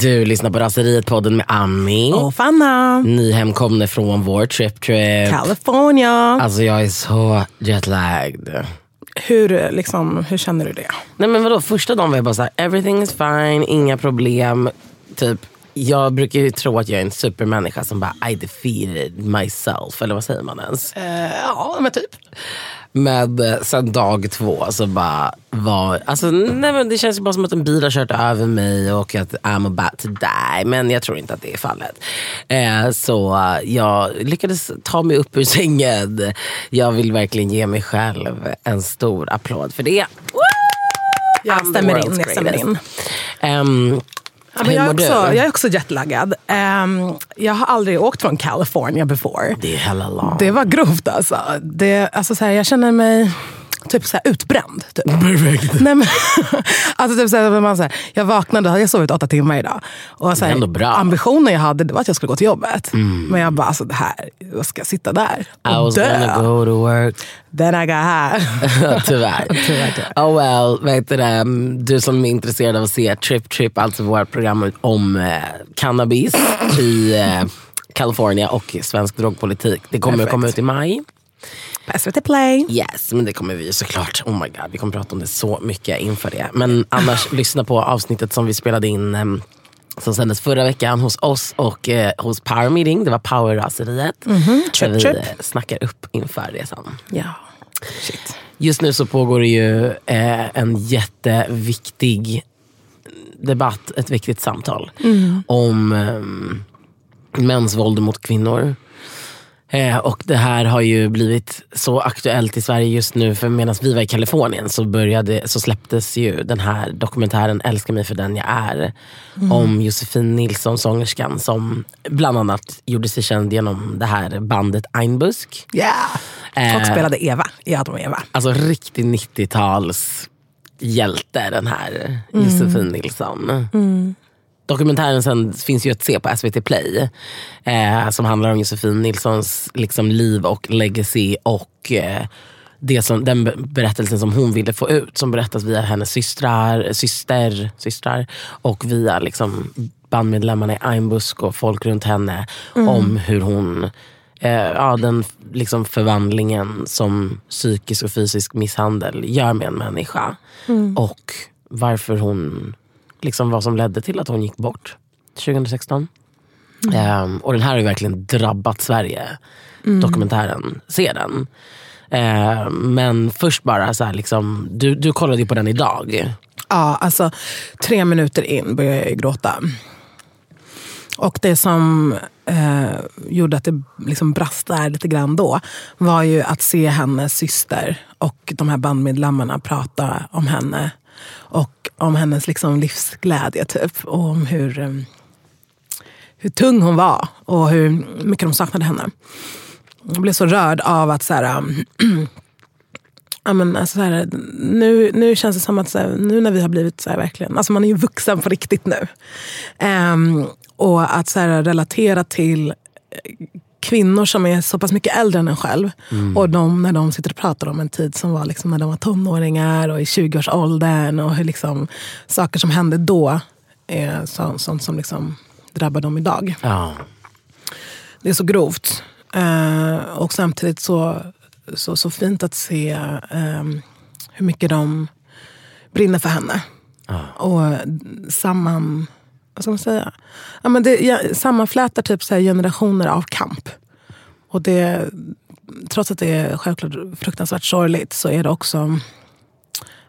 Du lyssnar på Raseriet-podden med Ami. Och Fanna. Nyhemkomne från vår trip trip. California. Alltså jag är så jetlagged. Hur, liksom, hur känner du det? Nej men vadå, första dagen var jag bara såhär, everything is fine, inga problem. Typ, jag brukar ju tro att jag är en supermänniska som bara I defeated myself. Eller vad säger man ens? Uh, ja, men typ. Men eh, sen dag två så bara var, alltså nej men det känns ju bara som att en bil har kört över mig och att I'm about to die. Men jag tror inte att det är fallet. Eh, så eh, jag lyckades ta mig upp ur sängen. Jag vill verkligen ge mig själv en stor applåd för det. Woo! Jag stämmer in. Jag stämmer in. Ehm, Ja, men jag, är också, jag är också jetlaggad. Ehm, jag har aldrig åkt från California before. Det är hella långt. Det var grovt alltså. Det, alltså så här, jag känner mig typ så här utbränd. Typ. Perfekt. Nej, men, alltså typ så här, man, så här, jag vaknade, hade jag sovit åtta timmar idag. Och så här, bra. Ambitionen jag hade det var att jag skulle gå till jobbet. Men jag bara, alltså det här, jag ska sitta där I och was dö. gonna go to work. Then I got high. tyvärr. Tyvärr, tyvärr. Oh well, vet du, det, du som är intresserad av att se Trip Trip, alltså vårt program om eh, cannabis i eh, California och svensk drogpolitik. Det kommer att komma ut i maj. På SVT Play. Yes, men det kommer vi såklart. Oh my god, vi kommer prata om det så mycket inför det. Men annars, lyssna på avsnittet som vi spelade in em, som sändes förra veckan hos oss och eh, hos Power Meeting. Det var Power-raseriet. där Trip, vi eh, snackar upp inför resan. Ja. Shit. Just nu så pågår det ju eh, en jätteviktig debatt, ett viktigt samtal om eh, mäns våld mot kvinnor. Eh, och det här har ju blivit så aktuellt i Sverige just nu för medan vi var i Kalifornien så, började, så släpptes ju den här dokumentären Älska mig för den jag är. Om Josefin Nilsson, sångerskan som bland annat gjorde sig känd genom det här bandet Einbusk. Yeah. Eh. spelade Eva i Adam och Eva. Alltså riktig 90-tals hjälte den här Josefin Nilsson. Dokumentären sen finns ju att se på SVT Play. Eh, som handlar om Josefin Nilssons liksom, liv och legacy och eh, det som, den be- berättelsen som hon ville få ut. Som berättas via hennes systrar, syster, systrar och via liksom, bandmedlemmarna i Einbusk och folk runt henne. Om hur hon eh, ja, den liksom förvandlingen som psykisk och fysisk misshandel gör med en människa. Och varför hon, liksom vad som ledde till att hon gick bort 2016. Ehm, och den här har ju verkligen drabbat Sverige, dokumentären. Se den. Ehm, men först bara, så här, liksom, du, du kollade ju på den idag. Ja, alltså tre minuter in började jag gråta. Och det som eh, gjorde att det liksom brast där lite grann då var ju att se hennes syster och de här bandmedlemmarna prata om henne. Och om hennes liksom livsglädje typ. Och om hur, eh, hur tung hon var och hur mycket de saknade henne. Jag blev så rörd av att så här, ehm, Ja, men alltså så här, nu, nu känns det som att så här, nu när vi har blivit så här, verkligen, alltså man är ju vuxen på riktigt nu. Um, och att så här, relatera till eh, kvinnor som är så pass mycket äldre än en själv. Och de, när de sitter och pratar om en tid som var liksom när de var tonåringar och i 20-årsåldern. Och hur liksom, saker som hände då är så, sånt som liksom drabbar dem idag. Ja. Det är så grovt. Eh, och samtidigt så, så, så fint att se eh, hur mycket de brinner för henne. Och samman... Vad ska man säga? Ja, men det ja, sammanflätar typ så generationer av kamp. Och det, trots att det är självklart fruktansvärt sorgligt så är det också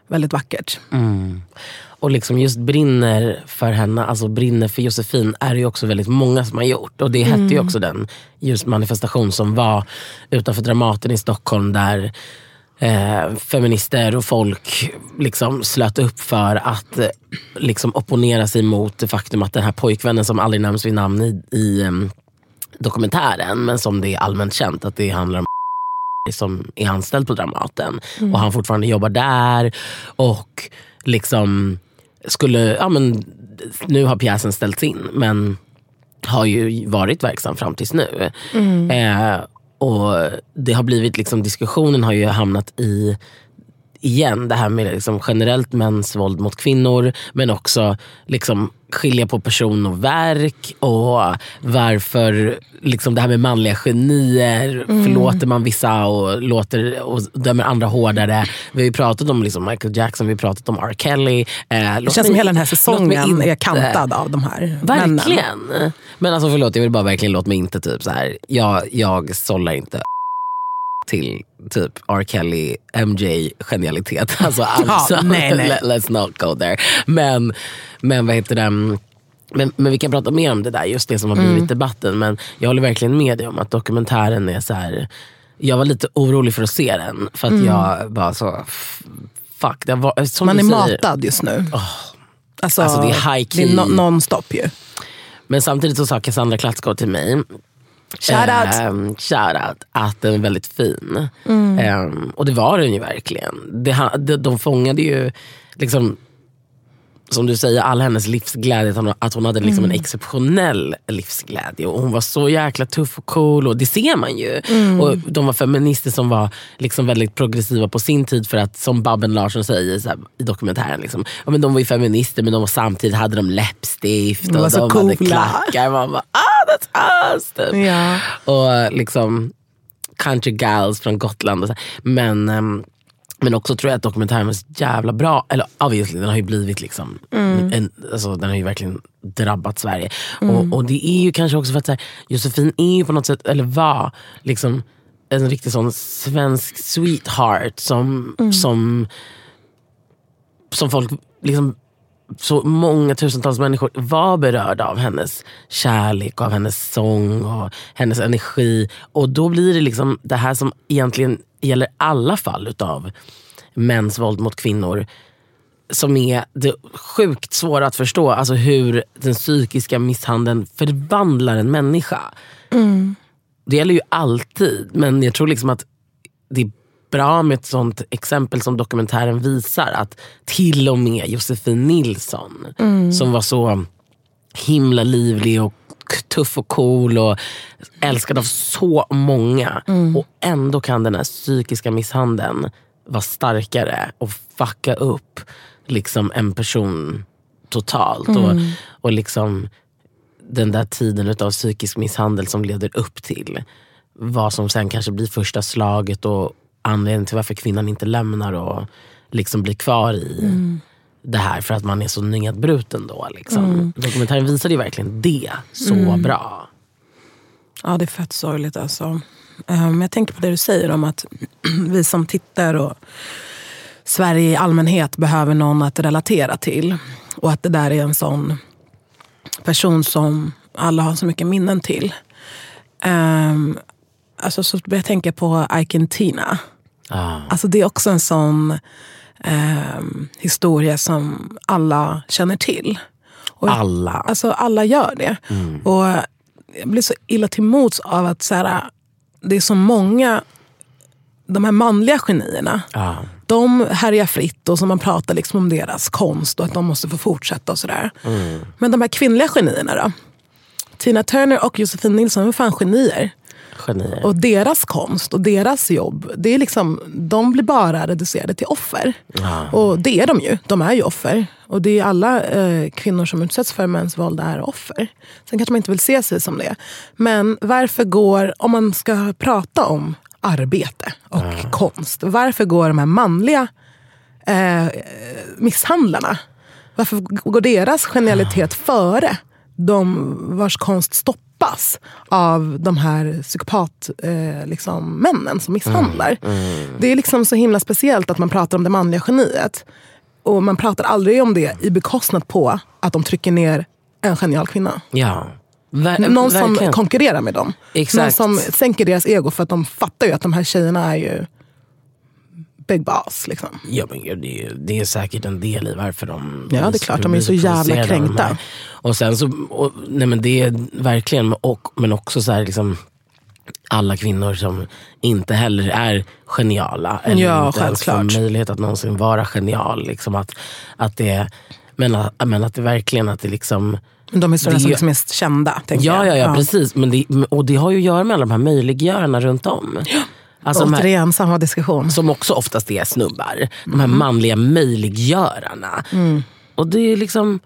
väldigt vackert. Och liksom just brinner för henne, alltså brinner för Josefin är det ju också väldigt många som har gjort. Och det hette ju också den just manifestation som var utanför Dramaten i Stockholm där eh, feminister och folk liksom slöt upp för att eh, liksom opponera sig mot det faktum att den här pojkvännen som aldrig nämns vid namn i, i dokumentären men som det är allmänt känt att det handlar om som är anställd på Dramaten och han fortfarande jobbar där. Och liksom skulle, ja men nu har pjäsen ställts in men har ju varit verksam fram tills nu. Eh, och det har blivit liksom, diskussionen har ju hamnat i igen det här med liksom generellt mäns våld mot kvinnor men också liksom skilja på person och verk och varför liksom det här med manliga genier, mm. förlåter man vissa och, låter, och dömer andra hårdare. Vi har ju pratat om liksom Michael Jackson, vi har pratat om R. Kelly. Eh, det känns som hela den här säsongen inte, är kantad av de här Verkligen. Männen. Men alltså förlåt, jag vill bara verkligen låta mig inte typ så här. jag, jag sållar inte till typ R. Kelly, MJ genialitet. Alltså, alltså ja, nej, nej. let's not go there. Men, men vad heter det? Men, men vi kan prata mer om det där, just det som har blivit mm. debatten. Men jag håller verkligen med dig om att dokumentären är så här, Jag var lite orolig för att se den. För att mm. jag bara så, fuck. Det var, som Man är säger, matad just nu. Oh, alltså, alltså, det är high key. Det är non-stop ju. Men samtidigt så sa Cassandra Klatsgård till mig Shoutout. Um, shoutout. Att den är väldigt fin. Mm. Um, och det var den ju verkligen. Det, de, de fångade ju liksom som du säger, all hennes livsglädje, att hon hade liksom mm. en exceptionell livsglädje. Och hon var så jäkla tuff och cool och det ser man ju. Mm. Och De var feminister som var liksom väldigt progressiva på sin tid för att som Babben Larsson säger här, i dokumentären, liksom, ja, men de var ju feminister men de var, samtidigt hade de läppstift och de, de hade klackar. Man bara, ah that's us! Typ. Ja. Och liksom country gals från Gotland. Och så. Men um, men också tror jag att dokumentären var så jävla bra. Eller obviously, den har ju blivit liksom, mm. en, alltså, den har ju verkligen drabbat Sverige. Mm. Och, och, det är ju kanske också för att här, Josefin är ju på något sätt, eller var, liksom, en riktig sån svensk sweetheart som, mm. som, som folk liksom så många tusentals människor var berörda av hennes kärlek, av hennes sång och hennes energi. Och då blir det liksom det här som egentligen gäller alla fall utav mäns våld mot kvinnor som är det sjukt svåra att förstå. Alltså hur den psykiska misshandeln förvandlar en människa. Mm. Det gäller ju alltid, men jag tror liksom att det är bra med ett sånt exempel som dokumentären visar. Att till och med Josefin Nilsson, mm. som var så himla livlig och tuff och cool och älskad av så många. Mm. Och ändå kan den här psykiska misshandeln vara starkare och fucka upp liksom en person totalt. Mm. Och, och liksom den där tiden av psykisk misshandel som leder upp till vad som sen kanske blir första slaget och anledningen till varför kvinnan inte lämnar och liksom blir kvar i mm. det här för att man är så nedbruten då. Liksom. Mm. Dokumentären visade ju verkligen det så mm. bra. Ja, det är fett sorgligt alltså. Um, jag tänker på det du säger om att vi som tittar och Sverige i allmänhet behöver någon att relatera till. Och att det där är en sån person som alla har så mycket minnen till. Um, alltså, så börjar jag tänka på Ike Tina. Ah. Alltså, det är också en sån eh, historia som alla känner till. Och, alla? Alltså alla gör det. Mm. Och Jag blir så illa till mots av att så här, det är så många, de här manliga genierna. Ah. De härjar fritt och så man pratar liksom om deras konst och att de måste få fortsätta. och sådär. Mm. Men de här kvinnliga genierna då? Tina Turner och Josefin Nilsson är fan genier. Genier. Och deras konst och deras jobb, det är liksom, de blir bara reducerade till offer. Ah. Och det är de ju. De är ju offer. Och det är alla eh, kvinnor som utsätts för mäns våld är offer. Sen kanske man inte vill se sig som det. Men varför går, om man ska prata om arbete och ah. konst, varför går de här manliga eh, misshandlarna, varför går deras genialitet ah. före de vars konst stoppar stoppas av de här psykopatmännen eh, liksom, som misshandlar. Mm, mm. Det är liksom så himla speciellt att man pratar om det manliga geniet. Och man pratar aldrig om det i bekostnad på att de trycker ner en genial kvinna. Ja. Ver Någon verkligen. som konkurrerar med dem. Exakt. Någon som sänker deras ego för att de fattar ju att de här tjejerna är ju big boss. Liksom. Ja, men det, är, det är säkert en del i varför de Ja, det är klart. De är så jävla kränkta. Och sen så, och, nej men det är verkligen, och, men också så här, liksom, alla kvinnor som inte heller är geniala. Eller ja, inte ens får möjlighet att någonsin vara genial. Liksom att, att det, men, att, men att det verkligen att det liksom de historierna som är mest kända. Ja, ja, ja, ja, precis. Men det, och det har ju att göra med alla de här möjliggörarna runt om. Ja. Alltså Återigen samma diskussion. som också oftast är snubbar. De här manliga möjliggörarna. Och det är liksom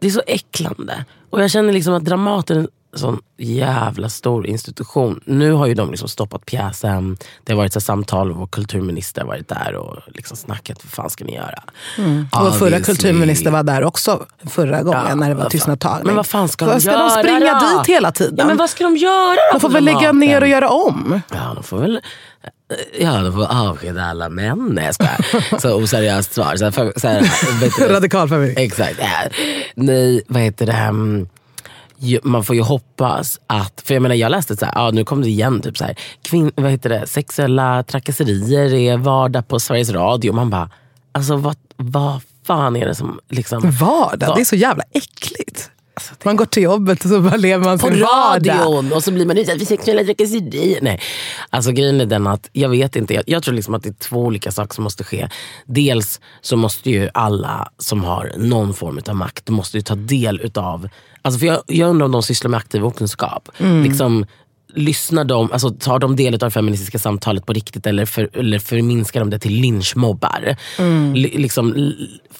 det är så äcklande. Och jag känner liksom att Dramaten sån jävla stor institution. Nu har ju de liksom stoppat pjäsen. Det har varit så samtal och vår kulturminister har varit där och liksom snackat. Vad fan ska ni göra? Vår förra kulturminister var där också förra gången Ja, när det var tystnadtagning. Men vad fan ska de Vad ska göra de springa då? dit hela tiden? Ja, men vad ska de göra då de får väl lägga ner och göra om. Ja, de får väl Ja, de får avskeda alla män. Nej, jag skojar. Så oseriöst svar. Så här, så här, Radikal feminism. Exakt. Nej, vad heter det? Man får ju hoppas att, för jag menar jag läste så här, ja, nu kom det igen, typ så här, kvin, vad heter det? sexuella trakasserier är vardag på Sveriges Radio. Man bara, alltså vad, vad fan är det som liksom... Vardag, det är så jävla äckligt. Man går till jobbet och så bara lever man på sin vardag. radion och så blir man utsatt för sexuella trakasserier. Nej. Alltså grejen är den att, jag vet inte, jag, jag tror liksom att det är två olika saker som måste ske. Dels så måste ju alla som har någon form av makt måste ju ta del utav, alltså för jag, jag undrar om de sysslar med aktiv okunskap. Liksom, lyssnar de, alltså tar de del av det feministiska samtalet på riktigt eller, för, eller förminskar de det till lynchmobbar? Li- Liksom,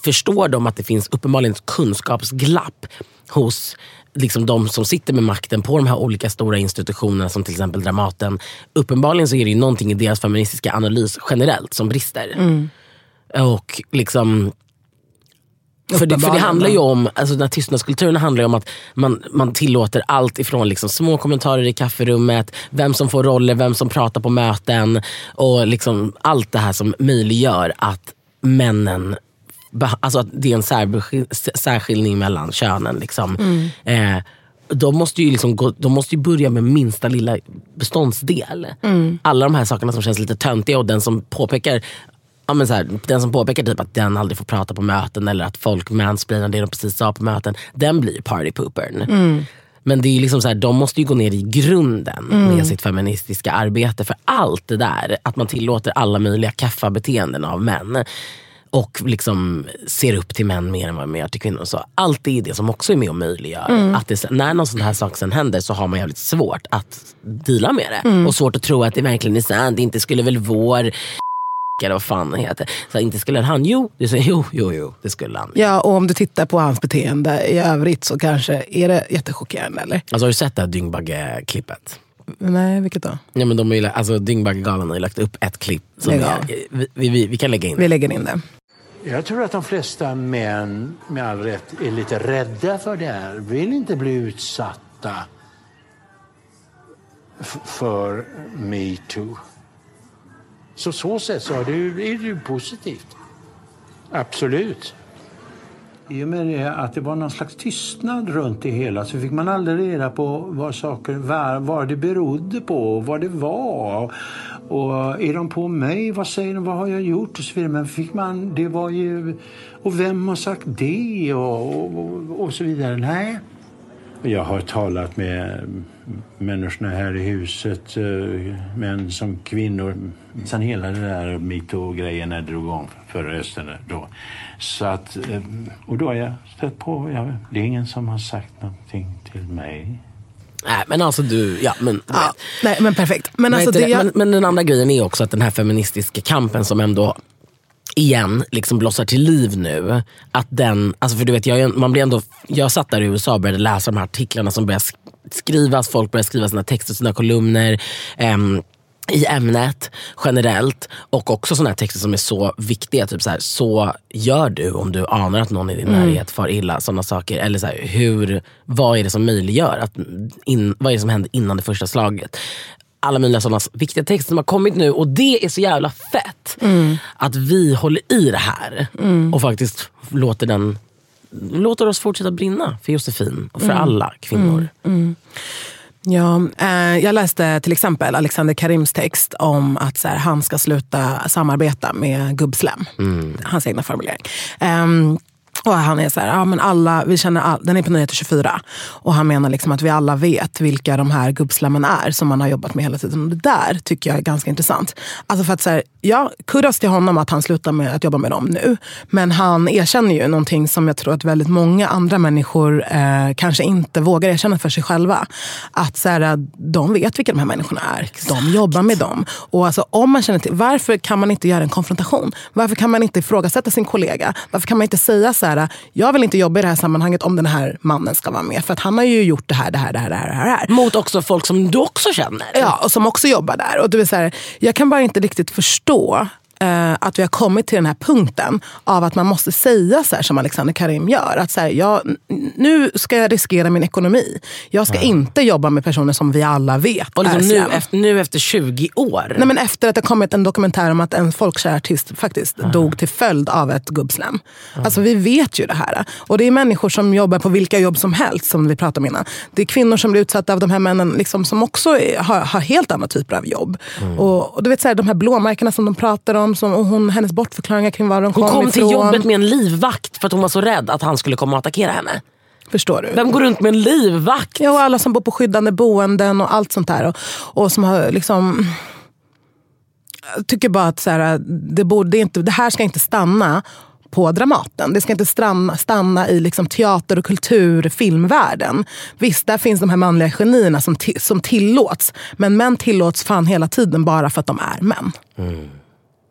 förstår de att det finns uppenbarligen ett kunskapsglapp hos liksom de som sitter med makten på de här olika stora institutionerna som till exempel Dramaten. Uppenbarligen så är det ju någonting i deras feministiska analys generellt som brister. Och liksom för det, för det handlar ju om, alltså den här tystnadskulturen handlar ju om att man, man tillåter allt ifrån liksom små kommentarer i kafferummet, vem som får roller, vem som pratar på möten och liksom allt det här som möjliggör att männen Alltså att det är en särskiljning mellan könen. Liksom. Eh, de måste, ju liksom gå, de måste ju börja med minsta lilla beståndsdel. Alla de här sakerna som känns lite töntiga och den som påpekar Ja, men så här, den som påpekar typ att den aldrig får prata på möten eller att folk mansplainar det de precis sa på möten, den blir ju partypoopern. Men det är liksom så här, de måste ju gå ner i grunden med sitt feministiska arbete. För allt det där, att man tillåter alla möjliga kaffabeteenden av män och liksom ser upp till män mer än vad man gör till kvinnor. Så allt det är det som också är med och möjliggör. Att det, när någon sån här sak sen händer så har man jävligt svårt att deala med det. Och svårt att tro att det verkligen är sant. Inte skulle väl vår eller vad fan han heter. Så inte skulle han, jo, det säger, jo, jo, jo, det skulle han. Ja, och om du tittar på hans beteende i övrigt så kanske är det jättechockerande. Eller? Alltså, har du sett det här Dyngbagge-klippet? Nej, vilket då? Ja, men de har ju, lagt- alltså, Dyngbaggegalan har ju lagt upp ett klipp. Som är, vi, vi, vi, vi kan lägga in det. Vi lägger in det. Jag tror att de flesta män, med all rätt, är lite rädda för det här. Vill inte bli utsatta f- för metoo. Så så sätt så är det ju, är det ju positivt. Absolut. I och med det att det var någon slags tystnad runt det hela så fick man aldrig reda på vad saker var, vad det berodde på, vad det var. Och är de på mig? Vad säger de? Vad har jag gjort? Och så vidare. Men fick man, det var ju... Och vem har sagt det? Och, och, och, och så vidare. Nej. Jag har talat med människorna här i huset, eh, män som kvinnor. Sen hela det där metoo-grejen när det drog igång förra hösten. Då. Så att, eh, och då har jag stött på, ja, det är ingen som har sagt någonting till mig. Nej, men alltså du, ja men Ja, nej, men perfekt. Men, Vad alltså, det? jag, men, men den andra grejen är också att den här feministiska kampen som ändå igen liksom blossar till liv nu. Att den, alltså för du vet, jag, man blir ändå, jag satt där i USA och började läsa de här artiklarna som började sk- skrivas. Folk började skriva sina texter, sina kolumner. ehm, i ämnet generellt och också sådana texter som är så viktiga. Typ så, här, så gör du om du anar att någon i din närhet far illa. Sådana saker. Eller så här, hur, vad är det som möjliggör? Att in, vad är det som händer innan det första slaget? Alla möjliga sådana viktiga texter som har kommit nu och det är så jävla fett. Att vi håller i det här och faktiskt låter den låter oss fortsätta brinna för Josefin och för alla kvinnor. Ja, eh, jag läste till exempel Alexander Karims text om att så här, han ska sluta samarbeta med gubbslem. Hans egna formulering. Ehm, Och han är så här, ja, men alla, vi känner all, den är på Nyheter 24. Och han menar liksom att vi alla vet vilka de här gubbslemmen är som man har jobbat med hela tiden. Och det där tycker jag är ganska intressant. Alltså för att så här, ja, kudos till honom att han slutar med att jobba med dem nu. Men han erkänner ju någonting som jag tror att väldigt många andra människor eh, kanske inte vågar erkänna för sig själva. Att så här, de vet vilka de här människorna är. De jobbar med dem. Och alltså, om man känner till, varför kan man inte göra en konfrontation? Varför kan man inte ifrågasätta sin kollega? Varför kan man inte säga så här, jag vill inte jobba i det här sammanhanget om den här mannen ska vara med. För att han har ju gjort det här, det här, det här, det här. Det här. Mot också folk som du också känner? Ja, och som också jobbar där. Och det vill säga, jag kan bara inte riktigt förstå eh, att vi har kommit till den här punkten av att man måste säga så här som Alexander Karim gör. Att så här, jag, nu ska jag riskera min ekonomi. Jag ska ja. inte jobba med personer som vi alla vet Och liksom nu, efter, nu efter 20 år? Nej, men efter att det kommit en dokumentär om att en folkkär artist faktiskt ja. dog till följd av ett gubbslem. Ja. Alltså vi vet ju det här. Och det är människor som jobbar på vilka jobb som helst som vi pratade om innan. Det är kvinnor som blir utsatta av de här männen liksom, som också är, har, har, helt andra typer av jobb. Mm. Och, och, du vet så här, de här blåmärkena som de pratar om, som, och hon, hennes bortförklaringar kring var de kom Hon kom ifrån. till jobbet med en livvakt för att hon var så rädd att han skulle komma och attackera henne. Förstår du? Vem går runt med en livvakt? Ja, och alla som bor på skyddande boenden och allt sånt där. Och, och som har liksom... Jag tycker bara att så här, det, borde inte, det här ska inte stanna på Dramaten. Det ska inte stanna, stanna i liksom teater och kultur, filmvärlden. Visst, där finns de här manliga genierna som, som tillåts. Men män tillåts fan hela tiden bara för att de är män. Mm.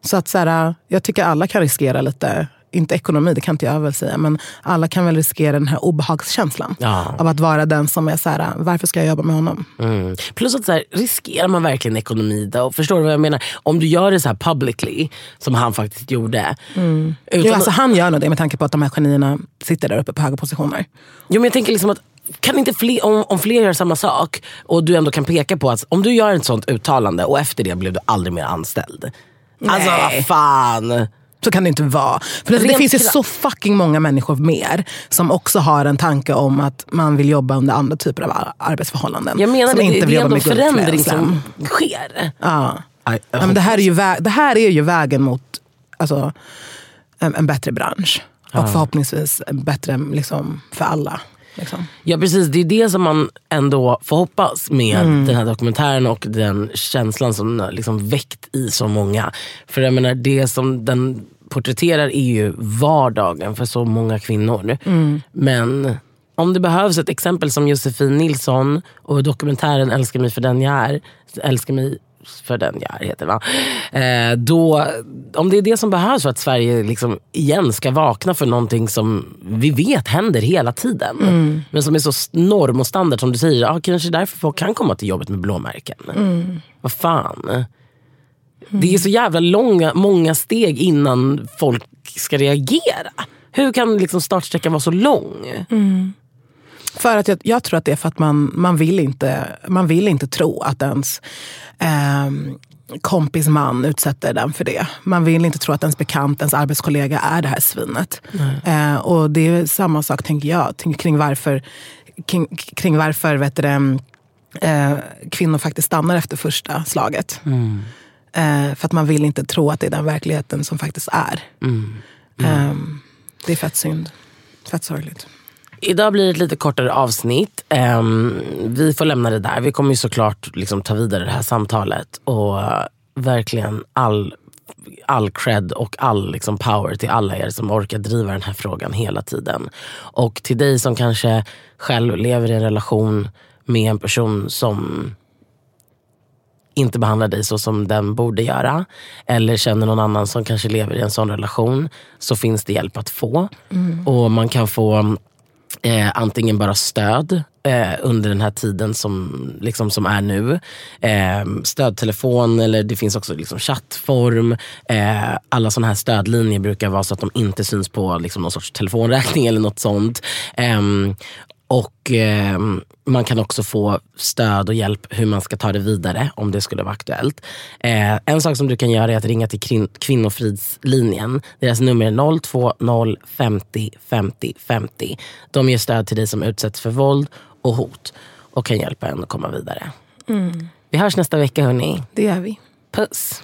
Så att så här, jag tycker alla kan riskera lite inte ekonomi, det kan inte jag väl säga, men alla kan väl riskera den här obehagskänslan. Ja. Av att vara den som är så här, varför ska jag jobba med honom? Mm. Plus att så här, riskerar man verkligen ekonomi då? Förstår du vad jag menar? Om du gör det så här publicly, som han faktiskt gjorde. Mm. Utan... Jo, alltså, han gör nog det med tanke på att de här genierna sitter där uppe på höga positioner. Jo, men jag tänker liksom att kan inte fler, om, om fler gör samma sak och du ändå kan peka på att om du gör ett sånt uttalande och efter det blev du aldrig mer anställd. Nej. Alltså vad fan. Så kan det inte vara. För det, det finns ju så fucking många människor mer som också har en tanke om att man vill jobba under andra typer av arbetsförhållanden. Jag menar som det, inte det är ändå förändring som sker. Ja. I, ja, men det, här är ju det här är ju vägen mot alltså, en, en bättre bransch. Och ja. förhoppningsvis bättre liksom, för alla. Liksom. Ja precis, det är det som man ändå får hoppas med mm. den här dokumentären och den känslan som liksom väckt i så många. För jag menar det som den porträtterar är ju vardagen för så många kvinnor. Mm. Men om det behövs ett exempel som Josefin Nilsson och dokumentären Älskar mig för den jag är, älskar mig för den jag är heter va? Eh, då, om det är det som behövs för att Sverige liksom igen ska vakna för någonting som vi vet händer hela tiden. Mm. Men som är så norm och standard som du säger. Ah, kanske därför folk kan komma till jobbet med blåmärken. Mm. Vad fan. Mm. Det är så jävla långa, många steg innan folk ska reagera. Hur kan liksom startsträckan vara så lång? Mm. För att jag, jag, tror att det är för att man, man, vill, inte, man vill inte tro att ens eh, kompis man utsätter den för det. Man vill inte tro att ens bekant, ens arbetskollega är det här svinet. Eh, och det är samma sak, tänker jag, kring varför, kring, kring varför vet du, eh, kvinnor faktiskt stannar efter första slaget. Mm. Eh, för att man vill inte tro att det är den verkligheten som faktiskt är. Mm. Mm. Um, det är fett synd. Fett sorgligt. Idag blir det ett lite kortare avsnitt. Um, vi får lämna det där. Vi kommer ju såklart liksom ta vidare det här samtalet. Och uh, verkligen all, all cred och all liksom, power till alla er som orkar driva den här frågan hela tiden. Och till dig som kanske själv lever i en relation med en person som inte behandlar dig så som den borde göra eller känner någon annan som kanske lever i en sån relation så finns det hjälp att få. Mm. Och Man kan få eh, antingen bara stöd eh, under den här tiden som, liksom, som är nu. Eh, stödtelefon eller det finns också liksom, chattform. Eh, alla sådana här stödlinjer brukar vara så att de inte syns på liksom, någon sorts telefonräkning eller något sånt. Ehm, och eh, Man kan också få stöd och hjälp hur man ska ta det vidare om det skulle vara aktuellt. Eh, en sak som du kan göra är att ringa till kvin Kvinnofridslinjen. Deras nummer är 020 50 50 50. De ger stöd till dig som utsätts för våld och hot och kan hjälpa en att komma vidare. Mm. Vi hörs nästa vecka hörni. Det gör vi. Puss.